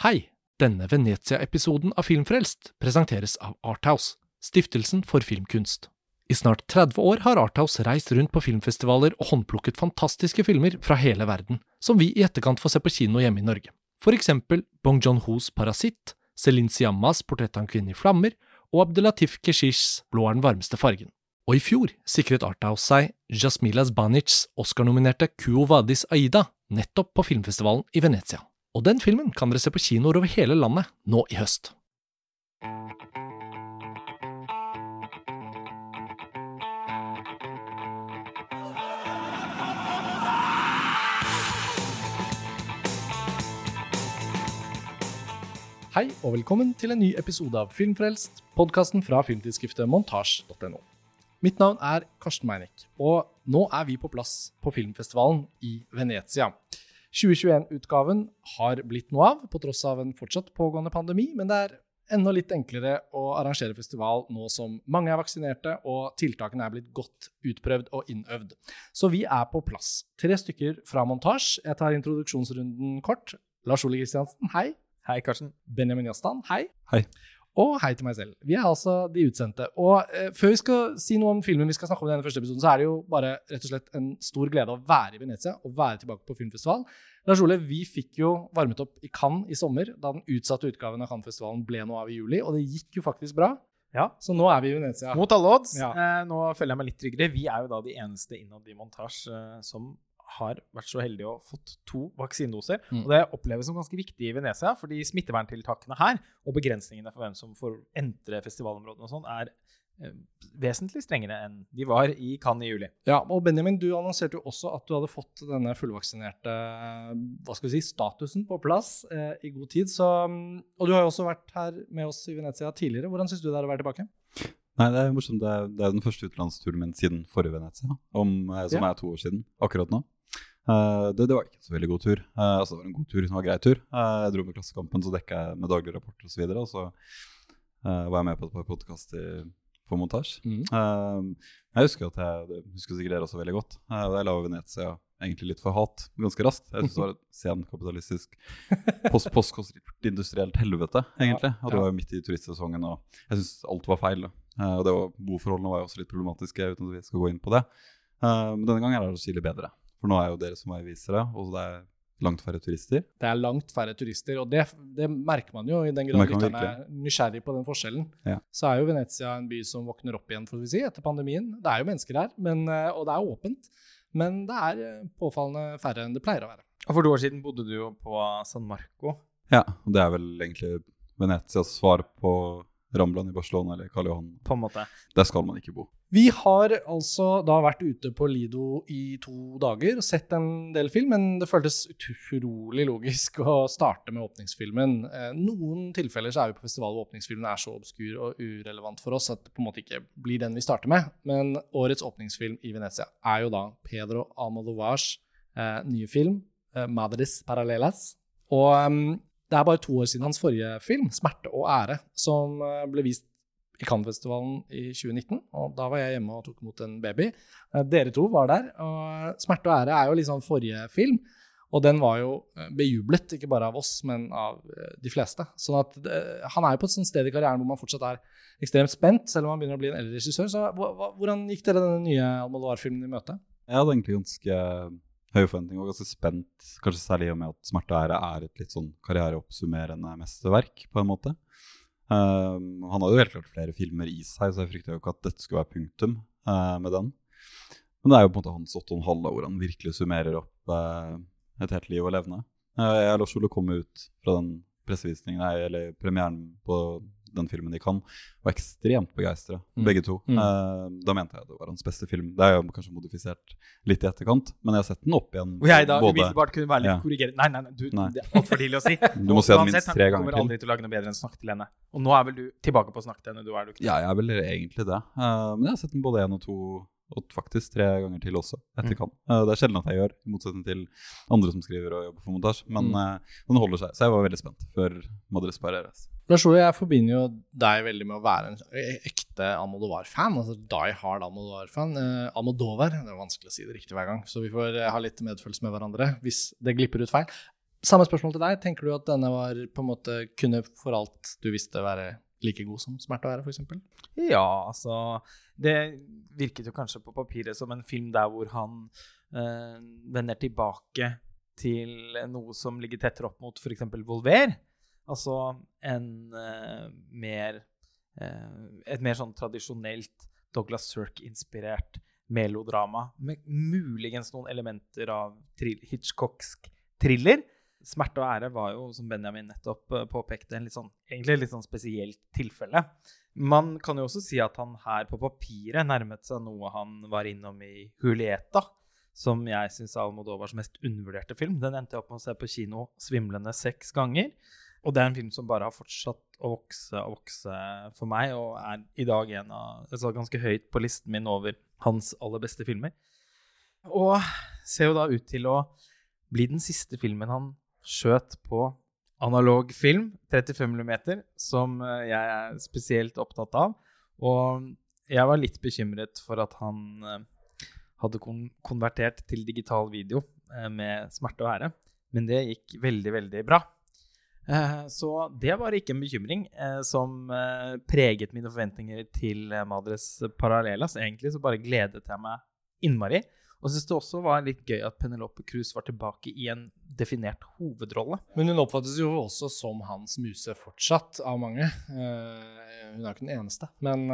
Hei! Denne Venezia-episoden av Filmfrelst presenteres av Arthouse, stiftelsen for filmkunst. I snart 30 år har Arthouse reist rundt på filmfestivaler og håndplukket fantastiske filmer fra hele verden, som vi i etterkant får se på kino hjemme i Norge. For eksempel Bong John-Hos Parasitt, Celine Siammas Portrett av en kvinne i flammer og Abdelatif Keshishs Blå er den varmeste fargen. Og i fjor sikret Arthouse seg Jasmilas Banics Oscar-nominerte Kuo Vadis Aida nettopp på filmfestivalen i Venezia. Og den filmen kan dere se på kinoer over hele landet nå i høst. Hei og velkommen til en ny episode av Filmfrelst, podkasten fra filmtidsskriftet montasj.no. Mitt navn er Karsten Meinick, og nå er vi på plass på filmfestivalen i Venezia. 2021-utgaven har blitt noe av, på tross av en fortsatt pågående pandemi, men det er enda litt enklere å arrangere festival nå som mange er vaksinerte og tiltakene er blitt godt utprøvd og innøvd. Så vi er på plass. Tre stykker fra montasje. Jeg tar introduksjonsrunden kort. Lars Ole Kristiansen, hei. Hei, Karsten. Benjamin Jastan, hei. Hei. Og hei til meg selv. Vi er altså de utsendte. Og eh, før vi skal si noe om filmen vi skal snakke om i denne første episoden, så er det jo bare rett og slett en stor glede å være i Venezia og være tilbake på filmfestival. Lars Ole, vi fikk jo varmet opp i Cannes i sommer, da den utsatte utgaven av Cannes-festivalen ble noe av i juli, og det gikk jo faktisk bra. Ja. Så nå er vi i Venezia. Mot alle odds. Ja. Eh, nå føler jeg meg litt tryggere. Vi er jo da de eneste innad i montasje eh, som har vært så heldige å fått to vaksinedoser. Mm. Og det oppleves som ganske viktig i Venezia, fordi smitteverntiltakene her og begrensningene for hvem som får entre festivalområdene og sånn, er eh, vesentlig strengere enn de var i Cannes i juli. Ja, og Benjamin, du annonserte jo også at du hadde fått denne fullvaksinerte hva skal vi si, statusen på plass eh, i god tid. Så, og du har jo også vært her med oss i Venezia tidligere. Hvordan syns du det er å være tilbake? Nei, det er morsomt. Det er, det er den første utenlandsturen min siden forrige Venezia, om, eh, som Ja. er to år siden akkurat nå. Eh, det, det var ikke en så veldig god tur. Eh, altså, det var en god tur, det var en grei tur. Eh, jeg dro med Klassekampen, så dekka jeg med daglige rapporter osv. Og, så og så var jeg med på et par podkaster på montasje. Mm. Jeg husker at jeg det husker sikkert dere også veldig godt. Jeg la Venezia egentlig litt for hat ganske raskt. Jeg syns det var et senkapitalistisk post postindustrielt helvete, egentlig. Og det var jo midt i turistsesongen, og jeg syns alt var feil. og det var, boforholdene var jo også litt problematiske, uten at vi skal gå inn på det. Men denne gangen er det atskillig bedre. For nå er jo dere som veivisere, og det er langt færre turister. Det er langt færre turister, og det, det merker man jo i den grad lytterne er nysgjerrig på den forskjellen. Ja. Så er jo Venezia en by som våkner opp igjen, får vi si, etter pandemien. Det er jo mennesker her, men, eh, og det er åpent. Men det er eh, påfallende færre enn det pleier å være. Og for to år siden bodde du jo på San Marco. Ja, og det er vel egentlig Venezias svar på Ramblan i Barcelona eller Karl Johan. på en måte. Der skal man ikke bo. Vi har altså da vært ute på Lido i to dager og sett en del film, men det føltes utrolig logisk å starte med åpningsfilmen. Eh, noen tilfeller så er vi på festival hvor åpningsfilmen er så obskur og urelevant for oss at det på en måte ikke blir den vi starter med. Men årets åpningsfilm i Venezia er jo da Pedro Almodovars eh, nye film, eh, 'Madres Paralelas'. Og em, det er bare to år siden hans forrige film, 'Smerte og ære', som eh, ble vist i Cannes-festivalen i 2019. Og da var jeg hjemme og tok imot en baby. Eh, Dere to var der. Og 'Smerte og ære' er jo liksom forrige film. Og den var jo eh, bejublet, ikke bare av oss, men av eh, de fleste. Sånn at eh, han er jo på et sånt sted i karrieren hvor man fortsatt er ekstremt spent, selv om han begynner å bli en eldre regissør. Så hvordan gikk dere denne nye Almodovar-filmen i møte? Jeg hadde egentlig ganske høye forventninger og ganske spent, kanskje særlig i og med at 'Smerte og ære' er et litt sånn karriereoppsummerende mesterverk, på en måte. Um, han hadde jo helt klart flere filmer i seg, så jeg frykta jo ikke at dette skulle være punktum uh, med den. Men det er jo på en måte hans åtte og en halv, hvor han virkelig summerer opp uh, et helt liv å levne. Uh, jeg og Lars Ole kom ut fra den pressevisningen, eller premieren på den filmen de kan, var ekstremt begeistra, Mm. begge to. Mm. Eh, da mente jeg det var hans beste film. Det er jo kanskje modifisert litt i etterkant, men jeg har sett den opp igjen. Hvor jeg da både- umiddelbart kunne være litt Ja. korrigerende. Nei, nei, nei, du, Nei. det er altfor tidlig å si. Du må se den minst tre Han ganger kommer aldri til å lage noe bedre enn Snakk til henne. Og nå er vel du tilbake på Snakk til henne, du er du ikke? Ja, jeg er vel egentlig det. Eh, men jeg har sett den både én og to, og faktisk tre ganger til også, etter Mm. Eh, det er sjelden at jeg gjør, i motsetning til andre som skriver og jobber for montasje. Men Mm. den holder seg, så jeg var veldig spent før Madres Pareres. Lars Ole, jeg forbinder jo deg veldig med å være en ekte Almodovar-fan. Altså die hard Almodovar-fan. Eh, Almodovar, det er vanskelig å si det riktig hver gang, så vi får eh, ha litt medfølelse med hverandre hvis det glipper ut feil. Samme spørsmål til deg. Tenker du at denne var på en måte kunne for alt du visste være like god som Smerte å være, f.eks.? Ja, altså Det virket jo kanskje på papiret som en film der hvor han eh, vender tilbake til noe som ligger tettere opp mot f.eks. Volver. Altså en eh, mer eh, Et mer sånn tradisjonelt Douglas Sirk-inspirert melodrama med muligens noen elementer av trill, Hitchcocksk thriller. Smerte og ære var jo, som Benjamin nettopp uh, påpekte, en litt sånn, egentlig litt sånn spesielt tilfelle. Man kan jo også si at han her på papiret nærmet seg noe han var innom i Julieta, som jeg syns er Almodovars mest undervurderte film. Den endte jeg opp med å se på kino svimlende seks ganger. Og det er en film som bare har fortsatt å vokse og vokse for meg, og er i dag en av, altså ganske høyt på listen min over hans aller beste filmer. Og ser jo da ut til å bli den siste filmen han skjøt på analog film, 35 mm, som eh, jeg er spesielt opptatt av. Og jeg var litt bekymret for at han eh, hadde konvertert til digital video eh, med smerte og ære. Men det gikk veldig, veldig bra. Så det var ikke en bekymring som preget mine forventninger til Madres Parallelas. Egentlig så bare gledet jeg meg innmari. Og syns det også var litt gøy at Penelope Cruz var tilbake i en definert hovedrolle. Men hun oppfattes jo også som hans muse fortsatt, av mange. Hun er ikke den eneste. Men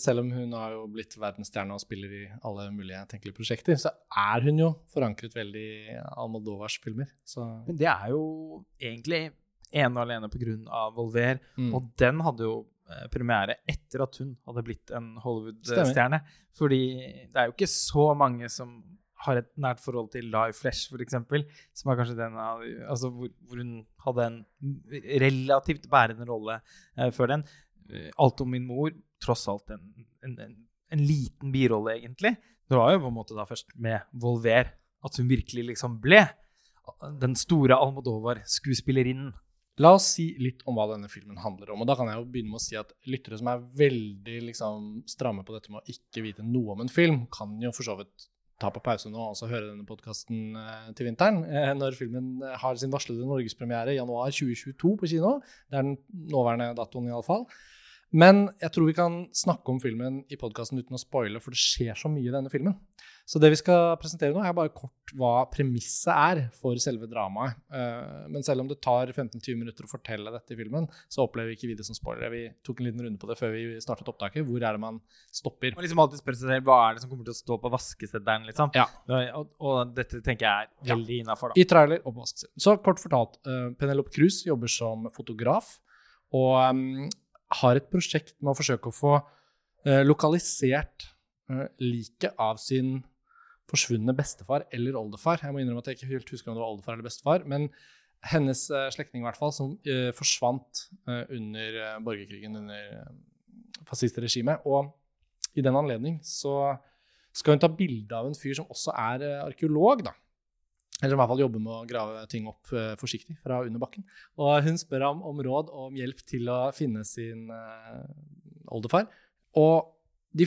selv om hun har jo blitt verdensstjerne og spiller i alle mulige tenkelige prosjekter, så er hun jo forankret veldig i Almodovars filmer. Så. Men det er jo egentlig ene og alene pga. Volver, mm. og den hadde jo Eh, premiere etter at hun hadde blitt en Hollywood-stjerne. Fordi det er jo ikke så mange som har et nært forhold til Live Flesh, f.eks., som er kanskje den Altså hvor, hvor, hun hadde en relativt bærende rolle eh, før den. Eh, alt om min mor, tross alt en, en, en, en, liten birolle, egentlig. Det var jo på en måte da først med Volver at hun virkelig liksom ble den store Almodovar-skuespillerinnen. La oss si litt om hva denne filmen handler om. og da kan jeg jo begynne med å si at Lyttere som er veldig liksom, stramme på dette med å ikke vite noe om en film, kan jo for så vidt ta på pause nå og høre denne podkasten eh, til vinteren. Eh, når filmen har sin varslede norgespremiere januar 2022 på kino. Det er den nåværende datoen, iallfall. Men jeg tror vi kan snakke om filmen i podkasten uten å spoile, for det skjer så mye i denne filmen. Så det vi skal presentere nå, er bare kort hva premisset er for selve dramaet. Uh, men selv om det tar 15-20 minutter å fortelle dette i filmen, så opplever vi ikke vi det som spoiler. Vi tok en liten runde på det før vi startet opptaket. Hvor er det man stopper? Man liksom alltid spør seg selv hva er det som kommer til å stå på vaskeseddelen, liksom. Ja. Og, og, dette tenker jeg er veldig ja. innafor, I trailer og på vaskeseddelen. Så kort fortalt, uh, Penelope Cruz jobber som fotograf. Og um, har et prosjekt med å forsøke å få eh, lokalisert eh, liket av sin forsvunne bestefar eller oldefar. Jeg må innrømme at jeg ikke helt husker om det var oldefar eller bestefar. Men hennes eh, slektning, i hvert fall, som eh, forsvant uh, under borgerkrigen, under fascistregimet. Og i den anledning så skal hun ta bilde av en fyr som også er arkeolog, da. Eller i hvert fall jobber med å grave ting opp uh, forsiktig fra under bakken. Og hun spør ham om råd og om hjelp til å finne sin uh, oldefar. Og de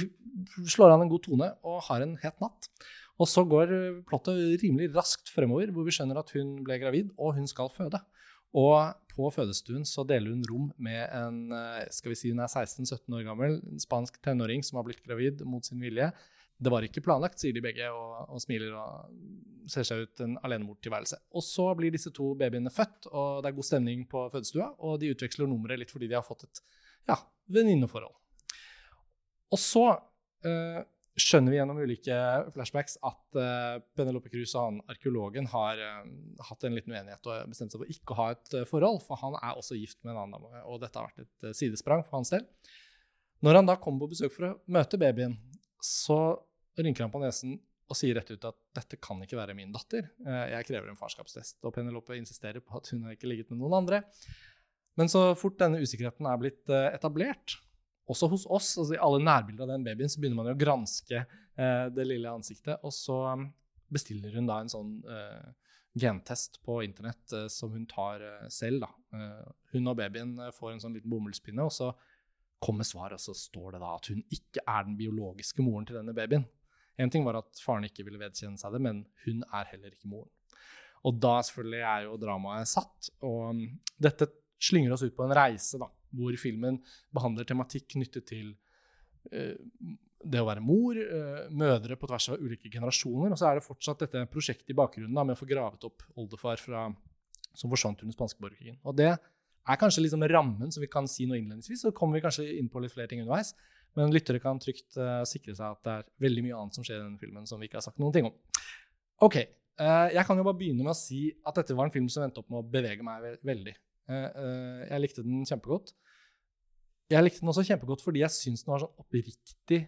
slår an en god tone og har en het natt. Og så går plottet rimelig raskt fremover, hvor vi skjønner at hun ble gravid, og hun skal føde. Og på fødestuen så deler hun rom med en eh, skal vi si hun er 16-17 år gammel, en spansk tenåring som har blitt gravid mot sin vilje. Det var ikke planlagt, sier de begge, og, og smiler og ser seg ut en alenemortilværelse. Og så blir disse to babyene født, og det er god stemning på fødestua. Og de utveksler nummeret litt fordi de har fått et ja, venninneforhold. Og så øh, skjønner vi gjennom ulike flashbacks at uh, Penelope Cruz og han arkeologen har uh, hatt en liten uenighet og bestemt seg for ikke å ha et uh, forhold, for han er også gift med en annen dame, og dette har vært et sidesprang for hans del. Når han da kommer på besøk for å møte babyen, så rynker han på nesen og sier rett ut at dette kan ikke være min datter. Jeg krever en farskapstest. Og Penelope insisterer på at hun har ikke ligget med noen andre. Men så fort denne usikkerheten er blitt etablert, også hos oss, altså i alle nærbilder av den babyen, så begynner man jo å granske eh, det lille ansiktet. Og så um, bestiller hun da en sånn eh, gentest på internett eh, som hun tar eh, selv. da. Eh, hun og babyen eh, får en sånn liten bomullspinne, og så kommer svaret, og så står det da at hun ikke er den biologiske moren til denne babyen. En ting var at faren ikke ville vedkjenne seg det, men hun er heller ikke moren. Og da selvfølgelig er jo dramaet satt. Og um, dette slynger oss ut på en reise da, hvor filmen behandler tematikk knyttet til uh, det å være mor, uh, mødre på tvers av ulike generasjoner. Og så er det fortsatt dette prosjektet i bakgrunnen da, med å få gravet opp oldefar fra, som forsvant under spanske borgerkrigen. Og det er kanskje liksom rammen som vi kan si noe innledningsvis. Så kommer vi kanskje inn på litt flere ting underveis. Men lyttere kan trygt uh, sikre seg at det er veldig mye annet som skjer i denne filmen som vi ikke har sagt noen ting om. Ok, uh, Jeg kan jo bare begynne med å si at dette var en film som endte opp med å bevege meg veldig. Uh, jeg likte den kjempegodt. Jeg likte den også kjempegodt fordi jeg syns den var sånn oppriktig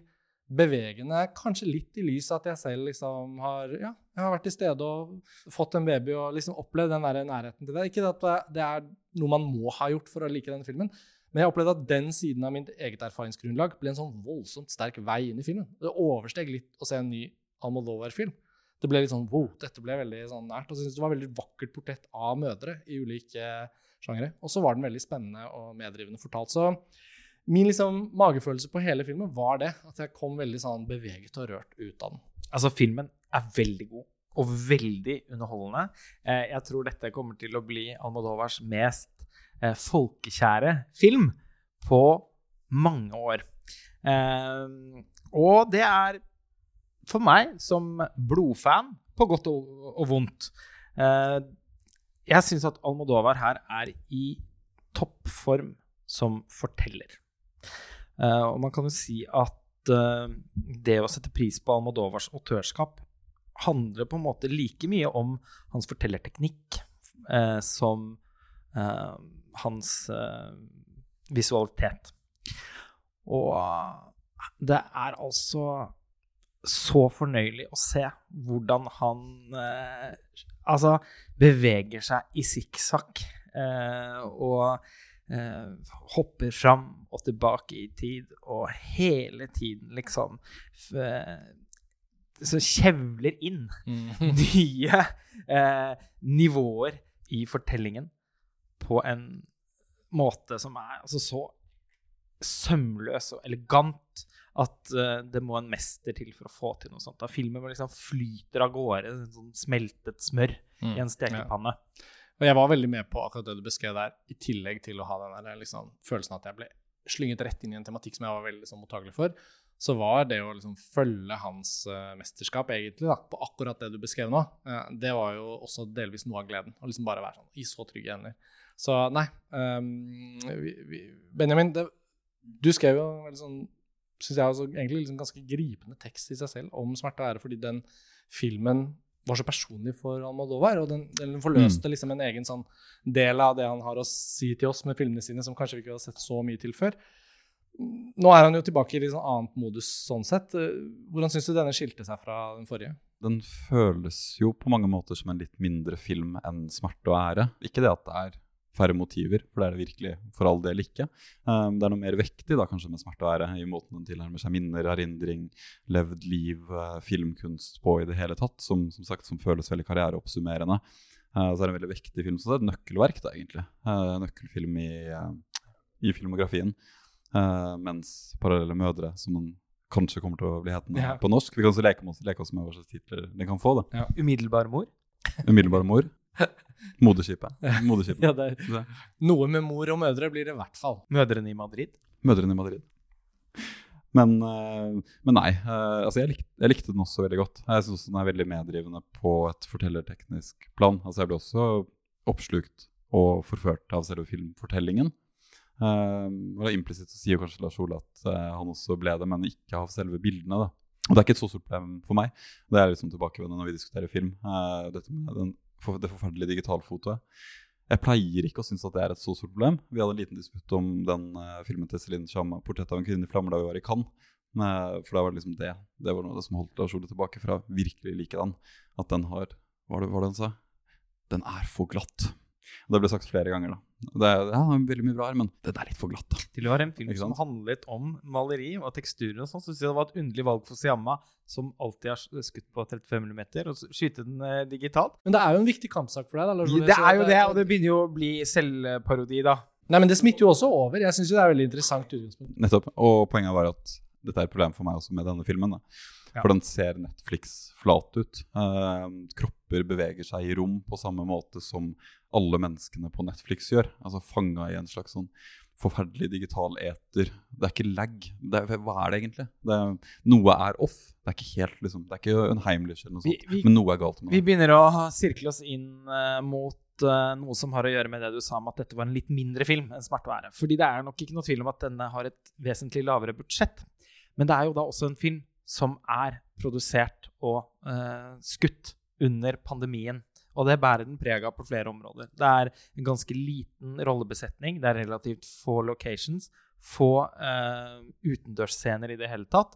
bevegende. Kanskje litt i lys av at jeg selv liksom har, ja, jeg har vært til stede og fått en baby og liksom opplevd den der nærheten til det. Ikke at det er noe man må ha gjort for å like denne filmen, men jeg opplevde at den siden av mitt eget erfaringsgrunnlag ble en sånn voldsomt sterk vei inn i filmen. Det oversteg litt å se en ny Almodovar-film. Det ble litt sånn wow, dette ble veldig sånn nært. Og jeg synes det var veldig vakkert portrett av mødre i ulike sjangere. Og så var den veldig spennende og meddrivende fortalt. Så min liksom magefølelse på hele filmen var det. At jeg kom veldig sånn beveget og rørt ut av den. Altså, filmen er veldig god. Og veldig underholdende. Eh, jeg tror dette kommer til å bli Almodovars mest eh, folkekjære film på mange år. Eh, og det er for meg som blodfan, på godt og, vondt. Eh, jeg syns at Almodovar her er i toppform som forteller. Eh, og man kan jo si at eh, det å sette pris på Almodovars autørskap handler på en måte like mye om hans fortellerteknikk eh, som eh, hans eh, visualitet. Og det er altså så fornøyelig å se hvordan han eh, altså beveger seg i sikksakk eh, og eh, hopper fram og tilbake i tid og hele tiden liksom så kjevler inn mm. nye nivåer i fortellingen på en måte som er altså så sømløs og elegant at uh, det må en mester til for å få til noe sånt. Da filmen liksom flyter av gårde, sånn smeltet smør mm, i en stekepanne. Ja. Og jeg var veldig med på akkurat det du beskrev der, i tillegg til å ha den der, liksom, følelsen at jeg ble slynget rett inn i en tematikk som jeg var veldig sånn, mottagelig for. Så var det å liksom, følge hans uh, mesterskap egentlig da, på akkurat det du beskrev nå, uh, det var jo også delvis noe av gleden. Å liksom bare være sånn i så trygge hender. Så nei um, vi, vi, Benjamin, det, du skrev jo veldig sånn syns jeg også egentlig liksom ganske gripende tekst i seg selv om smerte og ære, fordi den filmen var så personlig for Almodovar, og den, den forløste mm. liksom en egen sånn del av det han har å si til oss med filmene sine, som kanskje vi ikke har sett så mye til før. Nå er han jo tilbake i litt sånn annet modus sånn sett. Hvordan syns du denne skilte seg fra den forrige? Den føles jo på mange måter som en litt mindre film enn 'Smerte og ære'. Ikke det at det er færre motiver, for det er det virkelig for all del ikke. Um, det er noe mer vektig da, kanskje med smerte og ære, i måten den tilnærmer seg minner, erindring, levd liv, uh, filmkunst på i det hele tatt, som, som sagt, som føles veldig karriereoppsummerende. Uh, så er det en veldig vektig film. Så det er et nøkkelverk, da, egentlig. Uh, nøkkelfilm i, i filmografien. mens 'Parallelle mødre', som den kanskje kommer til å bli hetende ja. på norsk Vi kan også leke, leke oss med hva slags titler den kan få. da. Ja. 'Umiddelbar mor'? Umiddelbar mor. Moderskipet. Moderskipet. ja, det er. Noe med mor og mødre blir det i hvert fall. Mødrene i Madrid? Mødrene i Madrid. Men, eh, men nei. Eh, altså jeg, likte, jeg, likte, den også veldig godt. Jeg syns den er veldig meddrivende på et fortellerteknisk plan. Altså Jeg ble også oppslukt og forført av selve filmfortellingen. Um, og Implisitt sier kanskje Lars Ole at uh, han også ble det, men ikke av selve bildene. da. Og Det er ikke et så stort problem for meg. Det er liksom tilbakevendende når vi diskuterer film. Uh, dette med den for det forferdelige digitalfotoet. Jeg pleier ikke å synes at det er et så stort problem. Vi hadde en liten disputt om den uh, filmen til Celine Chama, 'Portrett av en kvinne i flammer', da vi var i Cannes. Uh, for da var det liksom det Det var noe som holdt Lars Ole tilbake fra virkelig like den. At den har Hva var det han sa? Den er for glatt. Og det ble sagt flere ganger, da. Det er, ja, veldig mye bra her, men det er litt for glatt. da. Til å være en film som handlet om maleri og teksturer og sånn, så syns jeg det var et underlig valg for Siamma, som alltid har skutt på 35 mm, og skyte den eh, digitalt. Men det er jo en viktig kampsak for deg, da? Lars, det er jo det, og det begynner jo å bli selvparodi, da. Nei, men det smitter jo også over. Jeg syns jo det er veldig interessant utgangspunkt. Nettopp. Og poenget var at dette er et problem for meg også med denne filmen. da. Ja. For den ser Netflix-flat ut. Eh, kropper beveger seg i rom på samme måte som alle menneskene på Netflix gjør. Altså fanga i en slags sånn forferdelig digital eter. Det er ikke lag. Det er, hva er det egentlig? Det er, noe er off. Det er ikke helt liksom, Det er ikke en Heimlich eller noe sånt, vi- men noe er galt med Vi begynner å sirkle oss inn uh, mot eh, noe som har å gjøre med det du sa om at dette var en litt mindre film enn å være. Fordi det er nok ikke noe tvil om at denne har et vesentlig lavere budsjett. Men det er jo da også en film som er produsert og uh, skutt under pandemien. Og det bærer den preg av på flere områder. Det er en ganske liten rollebesetning. Det er relativt få locations. Få uh, utendørsscener i det hele tatt.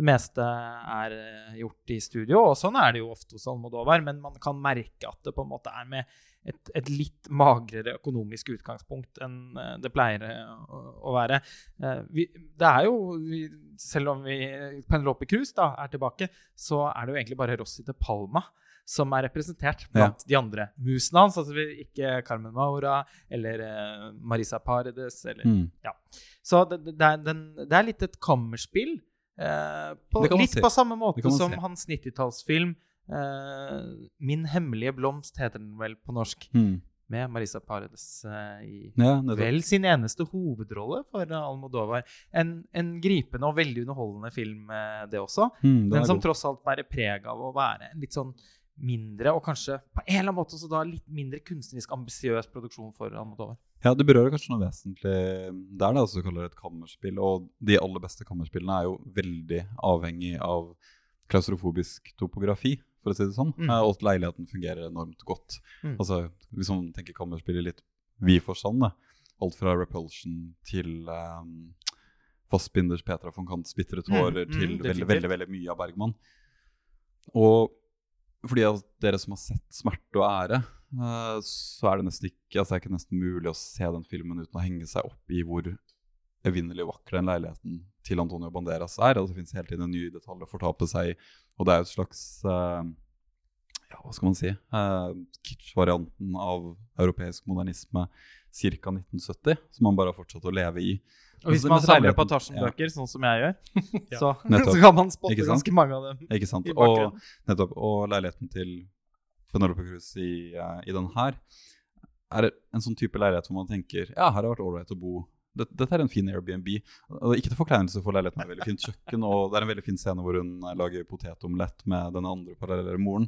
Det meste er eh, gjort i studio, og sånn er det jo ofte hos Almodovar, men man kan merke at det på en måte er med et, et litt magrere økonomisk utgangspunkt enn eh, det pleier å, å være. Vi, det er jo, vi, selv om vi Penelope Cruz da, er tilbake, så er det jo egentlig bare Rossi de Palma som er representert blant de andre musene hans. Altså ikke Carmen Maura eller eh, Marisa Paredes eller Mm. så det, det, er, den, det er litt et kammerspill. Eh, på, litt på samme måte som se. hans 90-tallsfilm eh, 'Min hemmelige blomst' heter den vel på norsk. Mm. Med Marisa Paredes eh, i Ja, vel sin eneste hovedrolle for Almodovar. En, en gripende og veldig underholdende film, eh, det også. Mm, den Men som god. tross alt bærer preg av å være en litt sånn mindre, og kanskje på en eller annen måte også da litt mindre kunstnerisk ambisiøs produksjon for Almodovar. Ja, det berører kanskje noe vesentlig Det er det altså du kaller det et kammerspill, og de aller beste kammerspillene er jo veldig avhengig av klaustrofobisk topografi, for å si det sånn. Mm. Eh, Og at leiligheten fungerer enormt godt. Mm. Altså, Hvis man tenker kammerspill i litt vid forstand, da. alt fra Repulsion til um, Fassbinders Petra von Kants bitre tårer Mm, mm, til veldig, veldig, veldig mye av Bergman. Og fordi at dere som har sett 'Smerte og ære', eh, så er det nesten ikke altså det er ikke nesten mulig å se den filmen uten å henge seg opp i hvor evinnelig vakker den leiligheten til Antonio Banderas er. Altså, det fins hele tiden en ny detalj å fortape seg i. Og det er jo et slags eh, ja, hva skal man si uh, Kitsch-varianten av europeisk modernisme ca. 1970, som man bare har fortsatt å leve i. Og hvis man man på Tarzan-bøker, ja. sånn som jeg gjør, så, så kan man spotte ganske mange av dem. Ikke sant? Og, nettopp, og leiligheten til Penelope Cruz i, uh, i den her er en sånn type leilighet hvor man tenker ja, her har det vært ålreit å bo. Dette, dette er en fin Airbnb. Og Ikke til forkleinelse for leiligheten med veldig fint kjøkken, og det er en veldig fin scene hvor hun eh, lager potetomelett med den andre parallelle moren.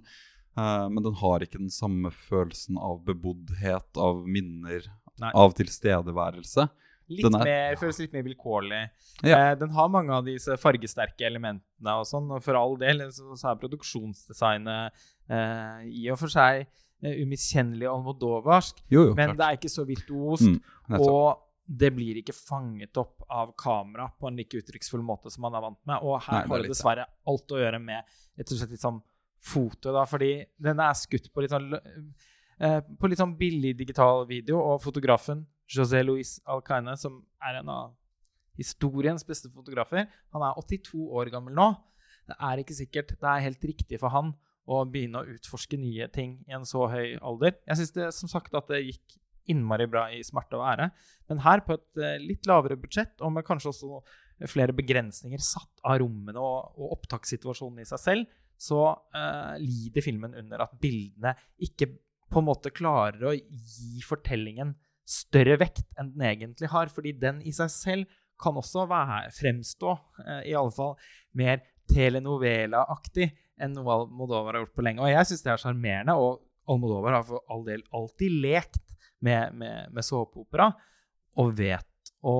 Uh, men den har ikke den samme følelsen av beboddhet, av minner, Nei. av tilstedeværelse. Litt er- mer, føles litt mer vilkårlig. Ja. Eh, den har mange av disse fargesterke elementene og sånn, og for all del så, så er produksjonsdesignet eh, i og for seg eh, umiskjennelig almodovarsk, Jo, jo, men klart. det er ikke så virtuost. Mm, og det blir ikke fanget opp av kamera på en like uttrykksfull måte som man er vant med. Og her Nei, det har det dessverre alt å gjøre med rett og slett litt sånn foto, da, fordi den er skutt på litt sånn eh, på litt sånn billig digital video, og fotografen José Luis Alcaine, som er en av historiens beste fotografer, han er 82 år gammel nå. Det er ikke sikkert det er helt riktig for han å begynne å utforske nye ting i en så høy alder. Jeg syns det som sagt at det gikk innmari bra i Smerte og ære, men her på et eh, litt lavere budsjett, og med kanskje også flere begrensninger satt av rommene og, og opptakssituasjonen i seg selv, så uh, lider filmen under at bildene ikke på en måte klarer å gi fortellingen større vekt enn den egentlig har, fordi den i seg selv kan også være, fremstå, eh, i alle fall, mer telenovela-aktig enn noe Almodovar har gjort på lenge. Og jeg syns det er sjarmerende, og Almodovar har for all del alltid lekt med, med, med såpeopera, og vet å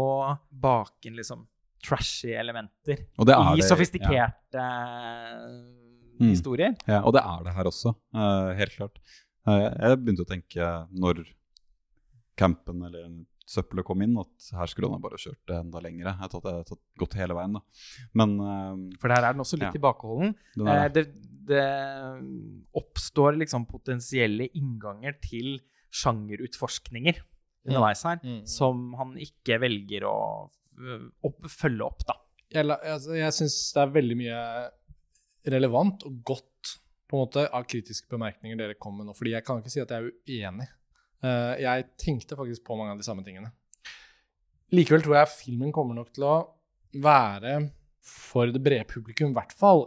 bake inn liksom trashy elementer Og det er i det- sofistikerte ja. historier. Ja, og det er det her også, eh, helt klart. Eh, jeg begynte å tenke når campen eller søppelet kom inn, at her skulle han bare kjørt det enda lengre. Jeg tatt, jeg tatt, gått hele veien, da. Men uh, For der er den også litt Ja. tilbakeholden. den Eh, det, det oppstår liksom potensielle innganger til sjangerutforskninger underveis her, Mm. som han ikke velger å øh, opp, følge opp, da. Jeg, altså, jeg syns det er veldig mye relevant og godt på en måte av kritiske bemerkninger dere kom med nå, fordi jeg kan ikke si at jeg er uenig. Eh, jeg tenkte faktisk på mange av de samme tingene. Likevel tror jeg filmen kommer nok til å være for det brede publikum, i hvert fall,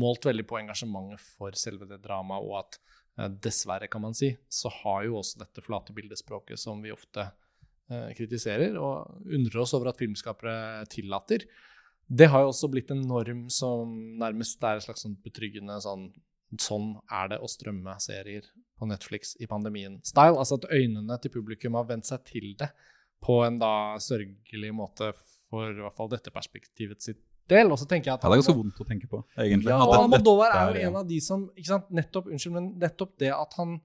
målt veldig på engasjementet for selve det dramaet, og at eh, dessverre, kan man si, så har jo også dette flate bildespråket som vi ofte eh, kritiserer, og undrer oss over at filmskapere tillater. Det har jo også blitt en norm som nærmest er et slags betryggende sånn Sånn er det å strømme serier Netflix i pandemien-style. Altså at øynene til publikum har vent seg til det på en da sørgelig måte for i hvert fall dette perspektivet sitt del. Og så tenker jeg at Ja, det er ganske vondt å tenke på, egentlig. ja, og Almodovar er jo en av de som ikke sant, nettopp, Unnskyld, men nettopp det at han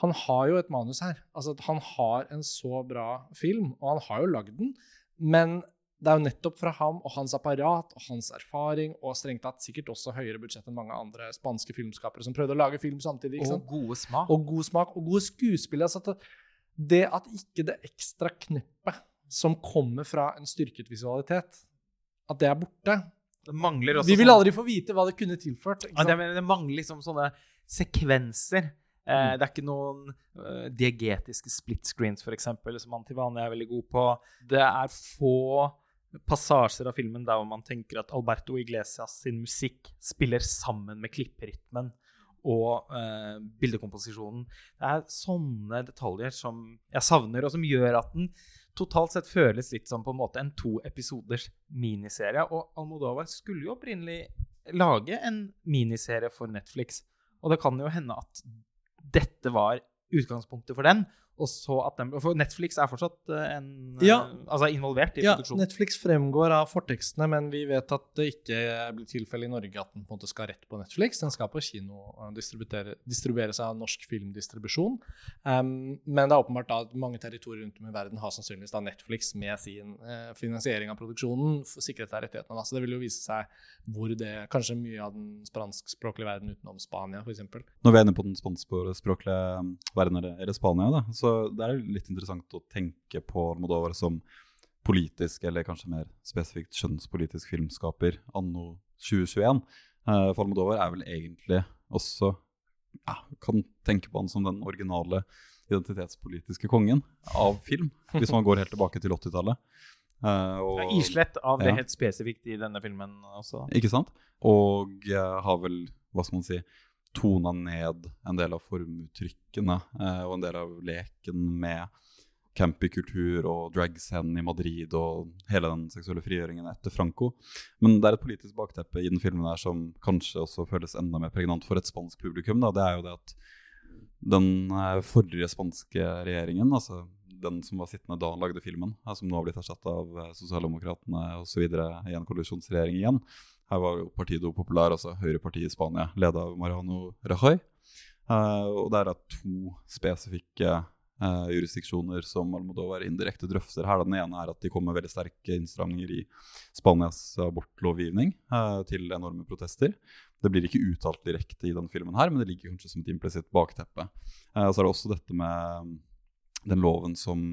Han har jo et manus her. Altså at Han har en så bra film, og han har jo lagd den. Men det er jo nettopp fra ham og hans apparat og hans erfaring, og strengt tatt sikkert også høyere budsjett enn mange andre spanske filmskapere som prøvde å lage film samtidig. Og gode smak. og god smak og gode skuespillere. Altså det at ikke det ekstra kneppet som kommer fra en styrket visualitet, at det er borte Det mangler også Vi vil sånn- aldri få vite hva det kunne tilført. Ja, det, det mangler liksom sånne sekvenser. Eh, Mm. Det er ikke noen uh, diegetiske split screens, f.eks., som man til vanlig er veldig god på. Det er få passasjer av filmen der man tenker at Alberto Iglesias sin musikk spiller sammen med klipperytmen og eh, bildekomposisjonen. Det er sånne detaljer som jeg savner, og som gjør at den totalt sett føles litt som på en måte en to episoders miniserie. Og Almodovar skulle jo opprinnelig lage en miniserie for Netflix. Og det kan jo hende at dette var utgangspunktet for den. Og så at den, For Netflix er fortsatt eh, en, Ja. eh, altså involvert i Ja, produksjonen. Netflix fremgår av fortekstene, men vi vet at det ikke blir tilfelle i Norge at den på en måte skal rett på Netflix. Den skal på kino og distribuere, seg av norsk filmdistribusjon. Um, men det er åpenbart da at mange territorier rundt om i verden har sannsynligvis da Netflix med sin eh, finansiering av produksjonen for sikret seg rettighetene. Da. Så det vil jo vise seg hvor det Kanskje mye av den spanskspråklige verden utenom Spania, f.eks. Når vi er inne på den spanskspråklige um, verden, eller, eller Spania, da, så det er litt interessant å tenke på Almodovar som politisk, eller kanskje mer spesifikt kjønnspolitisk filmskaper anno 2021. Uh, for Almodovar er vel egentlig også ja, Kan tenke på han som den originale identitetspolitiske kongen av film, hvis man går helt tilbake til 80-tallet. Uh, og- Ja, islett av det Ja. helt spesifikt i denne filmen også. ikke sant? Og uh, har vel, hva skal man si, tona ned en del av formuttrykkene eh, og en del av leken med campy kultur og dragscenen i Madrid og hele den seksuelle frigjøringen etter Franco. Men det er et politisk bakteppe i den filmen der som kanskje også føles enda mer pregnant for et spansk publikum. Da. Det er jo det at den eh, forrige spanske regjeringen, altså den som var sittende da han lagde filmen, eh, som nå har blitt erstatta av eh, sosialdemokratene osv. i en koalisjonsregjering igjen. Her var jo Partido Popular, altså høyrepartiet i Spania, leda av Mariano Rajoy. Eh, og det er da to spesifikke eh, jurisdiksjoner som Almodovar indirekte drøfter her. Den ene er at de kommer med veldig sterke innstramninger i Spanias abortlovgivning eh, til enorme protester. Det blir ikke uttalt direkte i denne filmen, her, men det ligger kanskje som et implisitt bakteppe. Eh, så er det også dette med mm, den loven som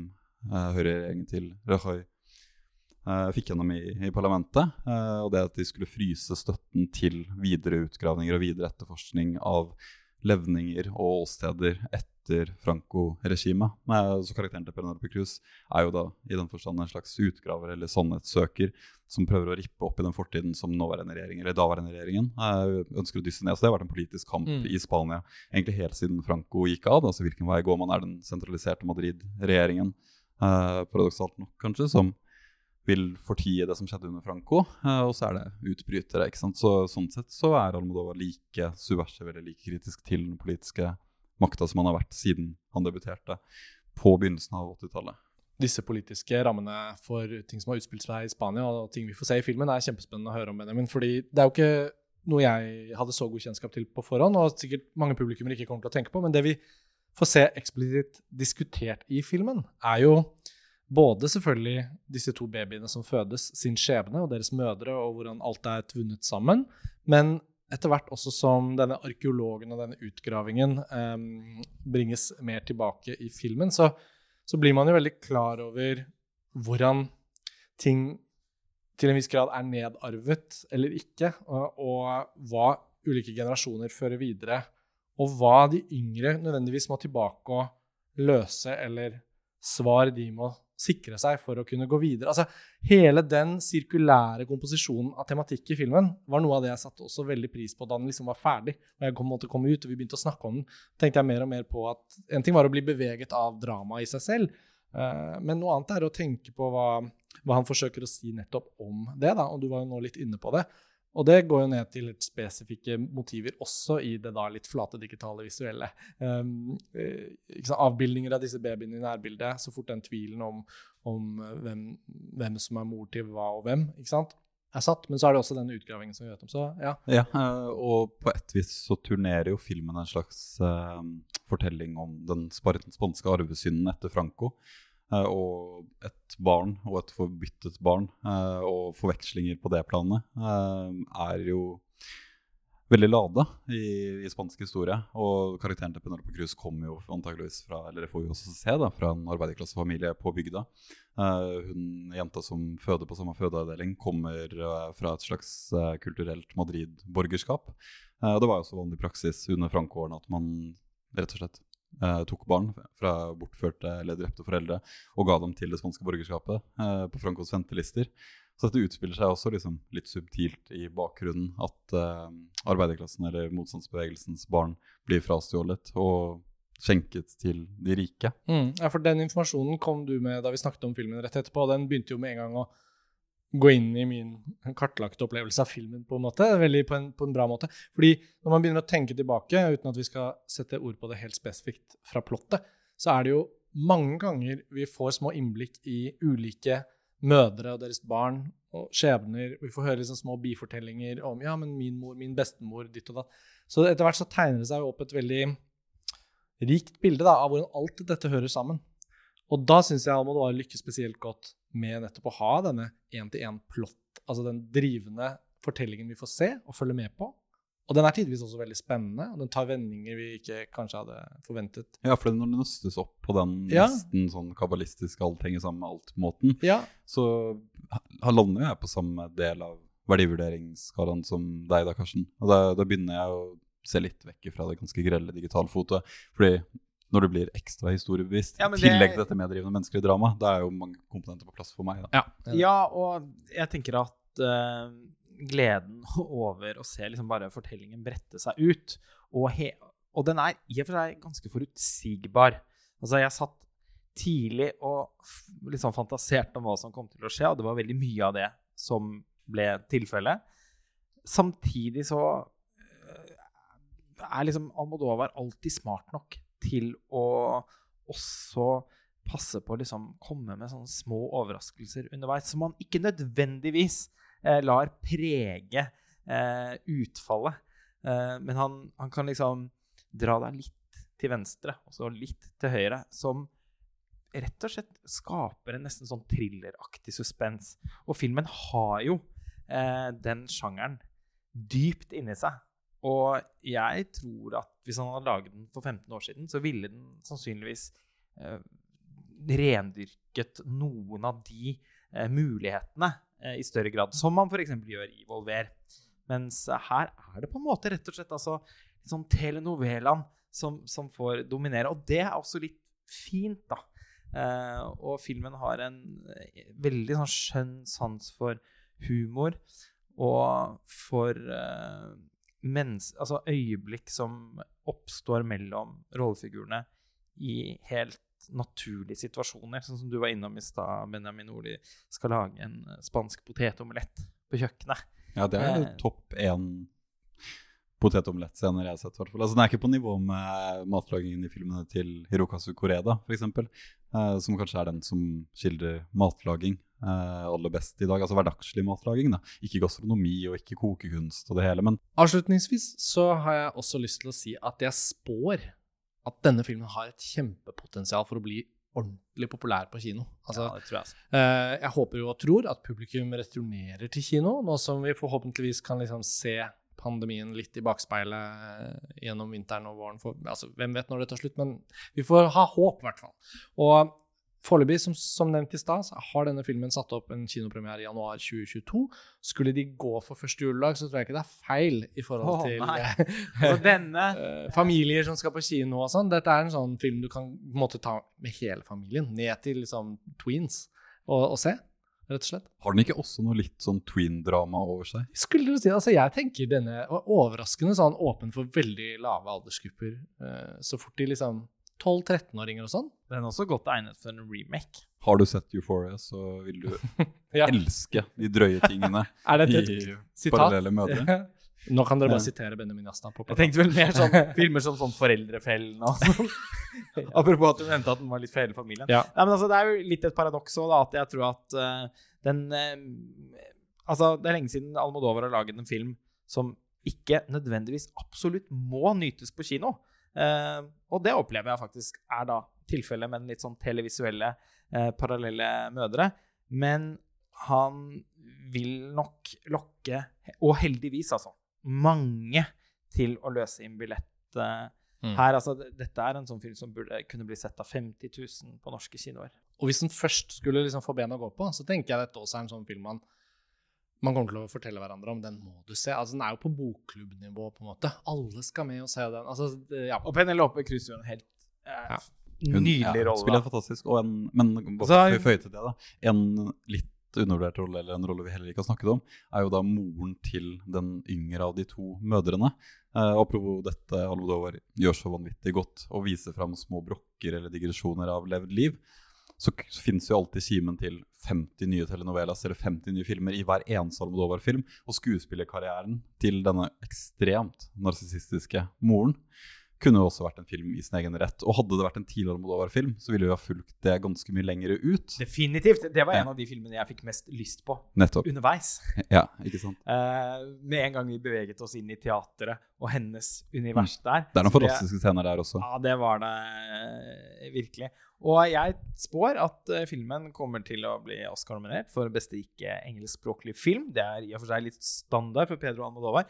eh, høyreregjeringen til Rajoy fikk gjennom i, i parlamentet. eh, og det at de skulle fryse støtten til videre utgravninger og videre etterforskning av levninger og åsteder etter Franco-regimet. Eh, Så karakteren til Penelope Cruz er jo da i den forstand en slags utgraver eller sannhetssøker som prøver å rippe opp i den fortiden som nåværende regjering, eller daværende regjeringen eh, ønsker å dysse ned. Så det har vært en politisk kamp Mm. i Spania egentlig helt siden Franco gikk av. Altså hvilken vei går man? Er den sentraliserte Madrid-regjeringen, eh, paradoksalt nok kanskje, som vil fortie det som skjedde under Franco, eh, og så er det utbrytere. ikke sant? Så, sånn sett så er Almodovar like subversiv eller like kritisk til den politiske makta som han har vært siden han debuterte på begynnelsen av 80-tallet. disse politiske rammene for ting som har utspilt seg i Spania, og ting vi får se i filmen, er kjempespennende å høre om, Benjamin. fordi det er jo ikke noe jeg hadde så god kjennskap til på forhånd, og sikkert mange publikummere ikke kommer til å tenke på, men det vi får se eksplisitt diskutert i filmen, er jo både selvfølgelig disse to babyene som fødes, sin skjebne og deres mødre, og hvordan alt er tvunnet sammen, men etter hvert også som denne arkeologen og denne utgravingen eh, bringes mer tilbake i filmen, så så blir man jo veldig klar over hvordan ting til en viss grad er nedarvet eller ikke, og, og hva ulike generasjoner fører videre, og hva de yngre nødvendigvis må tilbake og løse, eller svar de må sikre seg for å kunne gå videre. Altså, hele den sirkulære komposisjonen av tematikk i filmen var noe av det jeg satte også veldig pris på da den liksom var ferdig. Og jeg kom, måtte komme ut, og vi begynte å snakke om den. tenkte jeg mer og mer på at En ting var å bli beveget av dramaet i seg selv, uh, men noe annet er å tenke på hva, hva han forsøker å si nettopp om det. da, og Du var jo nå litt inne på det. Og det går jo ned til spesifikke motiver også i det da litt flate digitale visuelle. Um, avbildninger av disse babyene i nærbildet, så fort den tvilen om, om hvem, hvem, som er mor til hva og hvem, ikke sant? er satt. Men så er det også den utgravingen som vi vet om. Så, ja. ja eh, og på et vis så turnerer jo filmen en slags uh, fortelling om den spanske arvesynden etter Franco. Eh, og et barn og et forbyttet barn, eh, og forvekslinger på det planet, eh, er jo veldig lada i, i, spansk historie. Og karakteren til Penelope Cruz kommer jo antageligvis fra eller det får vi også se da, fra en arbeiderklassefamilie på bygda. Uh, hun jenta som føder på samme fødeavdeling, kommer uh, fra et slags uh, kulturelt Madrid-borgerskap. og det var jo også vanlig praksis under Franco-årene at man rett og slett eh, tok barn fra bortførte eller drepte foreldre og ga dem til det spanske borgerskapet eh, på Francos ventelister. Så dette utspiller seg også liksom litt subtilt i bakgrunnen. At eh, arbeiderklassen eller motstandsbevegelsens barn blir frastjålet og skjenket til de rike. Mm, ja, for den informasjonen kom du med da vi snakket om filmen rett etterpå. Den begynte jo med en gang å gå inn i min kartlagte opplevelse av filmen på en måte, veldig på en, på en, bra måte. Fordi når man begynner å tenke tilbake, uten at vi skal sette ord på det helt spesifikt fra plottet, så er det jo mange ganger vi får små innblikk i ulike mødre og deres barn og skjebner. Vi får høre liksom små bifortellinger om ja, men min mor, min bestemor, ditt og datt. Så etter hvert så tegner det seg opp et veldig rikt bilde da, av hvordan alt dette hører sammen. Og da syns jeg Almodovar lykkes spesielt godt med nettopp å ha denne én-til-én-plott, altså den drivende fortellingen vi får se og følge med på. Og den er tidvis også veldig spennende, og den tar vendinger vi ikke kanskje hadde forventet. Ja, for når det nøstes opp på den ja. nesten sånn kabalistisk alt henger sammen med alt-måten, ja. så lander jeg på samme del av verdivurderingsskalaen som deg da, Karsten. Og da, da begynner jeg å se litt vekk fra det ganske grelle digitalfotoet. Fordi når du blir ekstra historiebevisst. Ja, I tillegg til dette meddrivende menneskelige drama. Da er jo mange komponenter på plass for meg. Ja. ja. og jeg tenker at uh, gleden over å se liksom bare fortellingen brette seg ut og, he og den er i og for seg ganske forutsigbar. Altså, jeg satt tidlig og liksom fantaserte om hva som kom til å skje, og det var veldig mye av det som ble tilfellet. Samtidig så uh, er liksom Almodovar alltid smart nok til å også passe på å liksom komme med sånne små overraskelser underveis, som man ikke nødvendigvis eh, lar prege eh, utfallet. Eh, men han, han, kan liksom dra deg litt til venstre og så litt til høyre, som rett og slett skaper en nesten sånn thrilleraktig suspens. Og filmen har jo eh, den sjangeren dypt inni seg. Og jeg tror at hvis han hadde laget den for 15 år siden, så ville den sannsynligvis eh, rendyrket noen av de eh, mulighetene eh, i større grad, som man f.eks. gjør i Volver. Mens her er det på en måte rett og slett altså, sånn telenovelaen som, som, får dominere. Og det er også litt fint, da. Eh, og filmen har en eh, veldig sånn skjønn sans for humor og for eh, mens, altså øyeblikk som oppstår mellom rollefigurene i helt naturlige situasjoner. Sånn som du var innom i stad, Benjamin Oli skal lage en eh, spansk potetomelett på kjøkkenet. Ja, det er eh, topp én potetomelettscener jeg har sett. Altså, den er ikke på nivå med matlagingen i filmene til Hirokazu Koreda, f.eks. Eh, som kanskje er den som skildrer matlaging eh, aller best i dag. Altså hverdagslig matlaging. da. Ikke gastronomi og ikke kokekunst og det hele, men Avslutningsvis så har jeg også lyst til å si at jeg spår at denne filmen har et kjempepotensial for å bli ordentlig populær på kino. Altså, ja, det tror jeg, eh, jeg håper og tror at publikum returnerer til kino, nå som vi forhåpentligvis kan liksom se pandemien litt i bakspeilet eh, gjennom vinteren og våren. For, altså, hvem vet når det tar slutt, men vi får ha håp, i hvert fall. Og Foreløpig, som, som nevnt i stad, har denne filmen satt opp en kinopremiere i januar 2022. Skulle de gå for første juledag, så tror jeg ikke det er feil i forhold til nei. Og denne eh, familier som skal på kino og sånn. Dette er en sånn film du kan måtte ta med hele familien, ned til liksom tweens, og, og se, rett og slett. Har den ikke også noe litt sånn tween-drama over seg? Skulle du si, altså Jeg tenker denne var overraskende sånn åpen for veldig lave aldersgrupper. eh, så fort de liksom 12-13-åringer og sånn. Den er også godt egnet for en remake. Har du sett Euphoria, så vil du Ja. elske de drøye tingene Er dette i et sitat? parallelle mødre. Nå kan dere bare Ja. sitere Benjamin Astan. på Jeg tenkte vel mer sånn filmer som sånn Foreldrefellen og sånn. Apropos at du nevnte at den var litt for hele familien. Ja. Nei, men altså, det er jo litt et paradoks òg, at jeg tror at uh, den uh, Altså, det er lenge siden Almodovar har laget en film som ikke nødvendigvis absolutt må nytes på kino. Eh, og det opplever jeg faktisk er da tilfellet med den litt sånn televisuelle eh, parallelle mødre. Men han vil nok lokke, og heldigvis, altså, mange til å løse inn billett eh, Mm. her. Altså, dette er en sånn film som burde kunne bli sett av 50 000 på norske kinoer. Og hvis den først skulle liksom få ben å gå på, så tenker jeg dette også er en sånn film man, man kommer til å fortelle hverandre om. Den må du se. Altså, den er jo på bokklubbnivå, på en måte. Alle skal med og se den. Altså, ja. Og Penelope Cruz gjør en helt eh, Ja. Nydelig ja, rolle. Spiller fantastisk. Og en, men vi bare for til det, da. En litt undervurdert rolle, eller en rolle vi heller ikke har snakket om, er jo da moren til den yngre av de to mødrene. Eh, apropos dette Alvodovar gjør så vanvittig godt, å vise fram små brokker eller digresjoner av levd liv, så så finnes jo alltid kimen til 50 nye telenovelas eller 50 nye filmer i hver eneste Almodovar-film. Og skuespillerkarrieren til denne ekstremt narsissistiske moren kunne jo også vært en film i sin egen rett. Og hadde det vært en tidligere Almodovar-film, så ville vi ha fulgt det ganske mye lengre ut. Definitivt. Det var en Ja. av de filmene jeg fikk mest lyst på Nettopp. underveis. Ja, ikke sant? Uh, med en gang vi beveget oss inn i teateret og hennes univers der. Det er noen fantastiske scener der også. Ja, det var det eh, virkelig. Og jeg spår at eh, filmen kommer til å bli Oscar-nominert for beste ikke-engelskspråklig film. Det er i og for seg litt standard for Pedro Almodovar.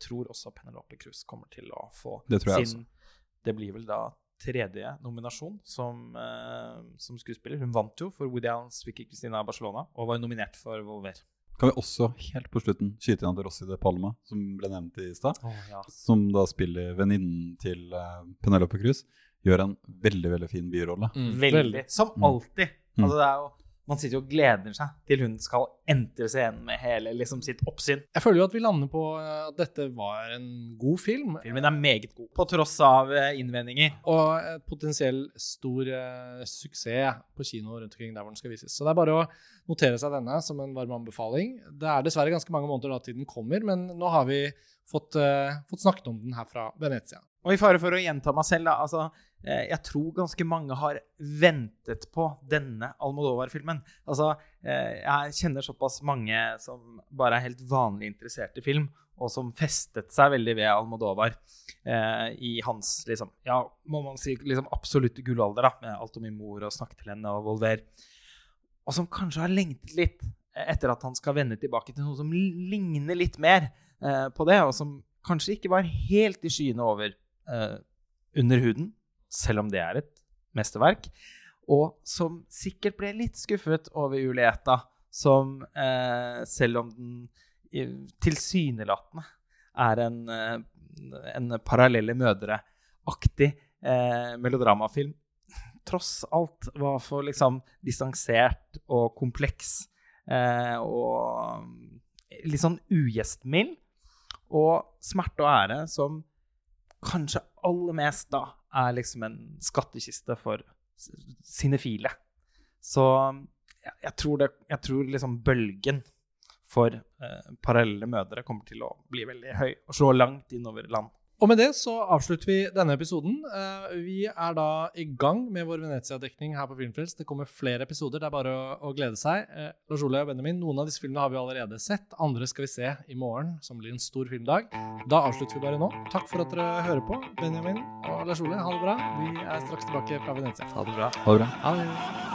Tror også Penelope Cruz kommer til å få Det tror jeg sin Det blir vel da tredje nominasjon som, uh, som skuespiller. Hun vant jo for Woody Allens Vicky Cristina Barcelona og var nominert for Volver. Kan vi også helt på slutten skyte inn at Rossi de Palma, som ble nevnt i stad, Oh, ja. som da spiller venninnen til uh, Penelope Cruz, gjør en veldig, veldig fin birolle. Mm, Veldig. Som Mm. alltid. Mm. Altså, det er jo, man sitter jo og gleder seg til hun skal entre scenen med hele liksom, sitt oppsyn. Jeg føler jo at vi lander på eh, at dette var en god film. Filmen er meget god, på tross av eh, innvendinger. Og et potensiell stor uh, suksess på kino rundt omkring der hvor den skal vises. Så det er bare å notere seg denne som en varm anbefaling. Det er dessverre ganske mange måneder da til den kommer, men nå har vi fått, uh, fått snakket om den her fra Venezia. Og i fare for å gjenta meg selv, da, altså, eh, jeg tror ganske mange har ventet på denne Almodovar-filmen. Altså, eh, jeg kjenner såpass mange som bare er helt vanlig interessert i film, og som festet seg veldig ved Almodovar eh, i hans, liksom, ja, må man si, liksom absolutte gullalder, da, med alt om min mor og snakk til henne og Volver. Og som kanskje har lengtet litt etter at han skal vende tilbake til noe som ligner litt mer eh, på det, og som kanskje ikke var helt i skyene over under huden, selv om det er et mesterverk, og som sikkert ble litt skuffet over Julieta, som eh, selv om den tilsynelatende er en, eh, en parallelle mødre-aktig eh, melodramafilm, tross alt var for liksom distansert og kompleks eh, og litt sånn ugjestmild. Og smerte og ære som kanskje aller mest da er liksom en skattkiste for sinefile. Så jeg, jeg tror det Jeg tror liksom bølgen for eh, parallelle mødre kommer til å bli veldig høy og slå langt innover land. Og med det så avslutter vi denne episoden. Eh, vi er da i gang med vår Venezia-dekning her på Filmfrelst. Det kommer flere episoder. Det er bare å, å glede seg. Eh, Lars Ole og Benjamin, noen av disse filmene har vi allerede sett. Andre skal vi se i morgen, som blir en stor filmdag. Da avslutter vi bare nå. Takk for at dere hører på. Benjamin og Lars Ole, ha det bra. Vi er straks tilbake fra Venezia. Ha det bra. Ha det bra. Ha det.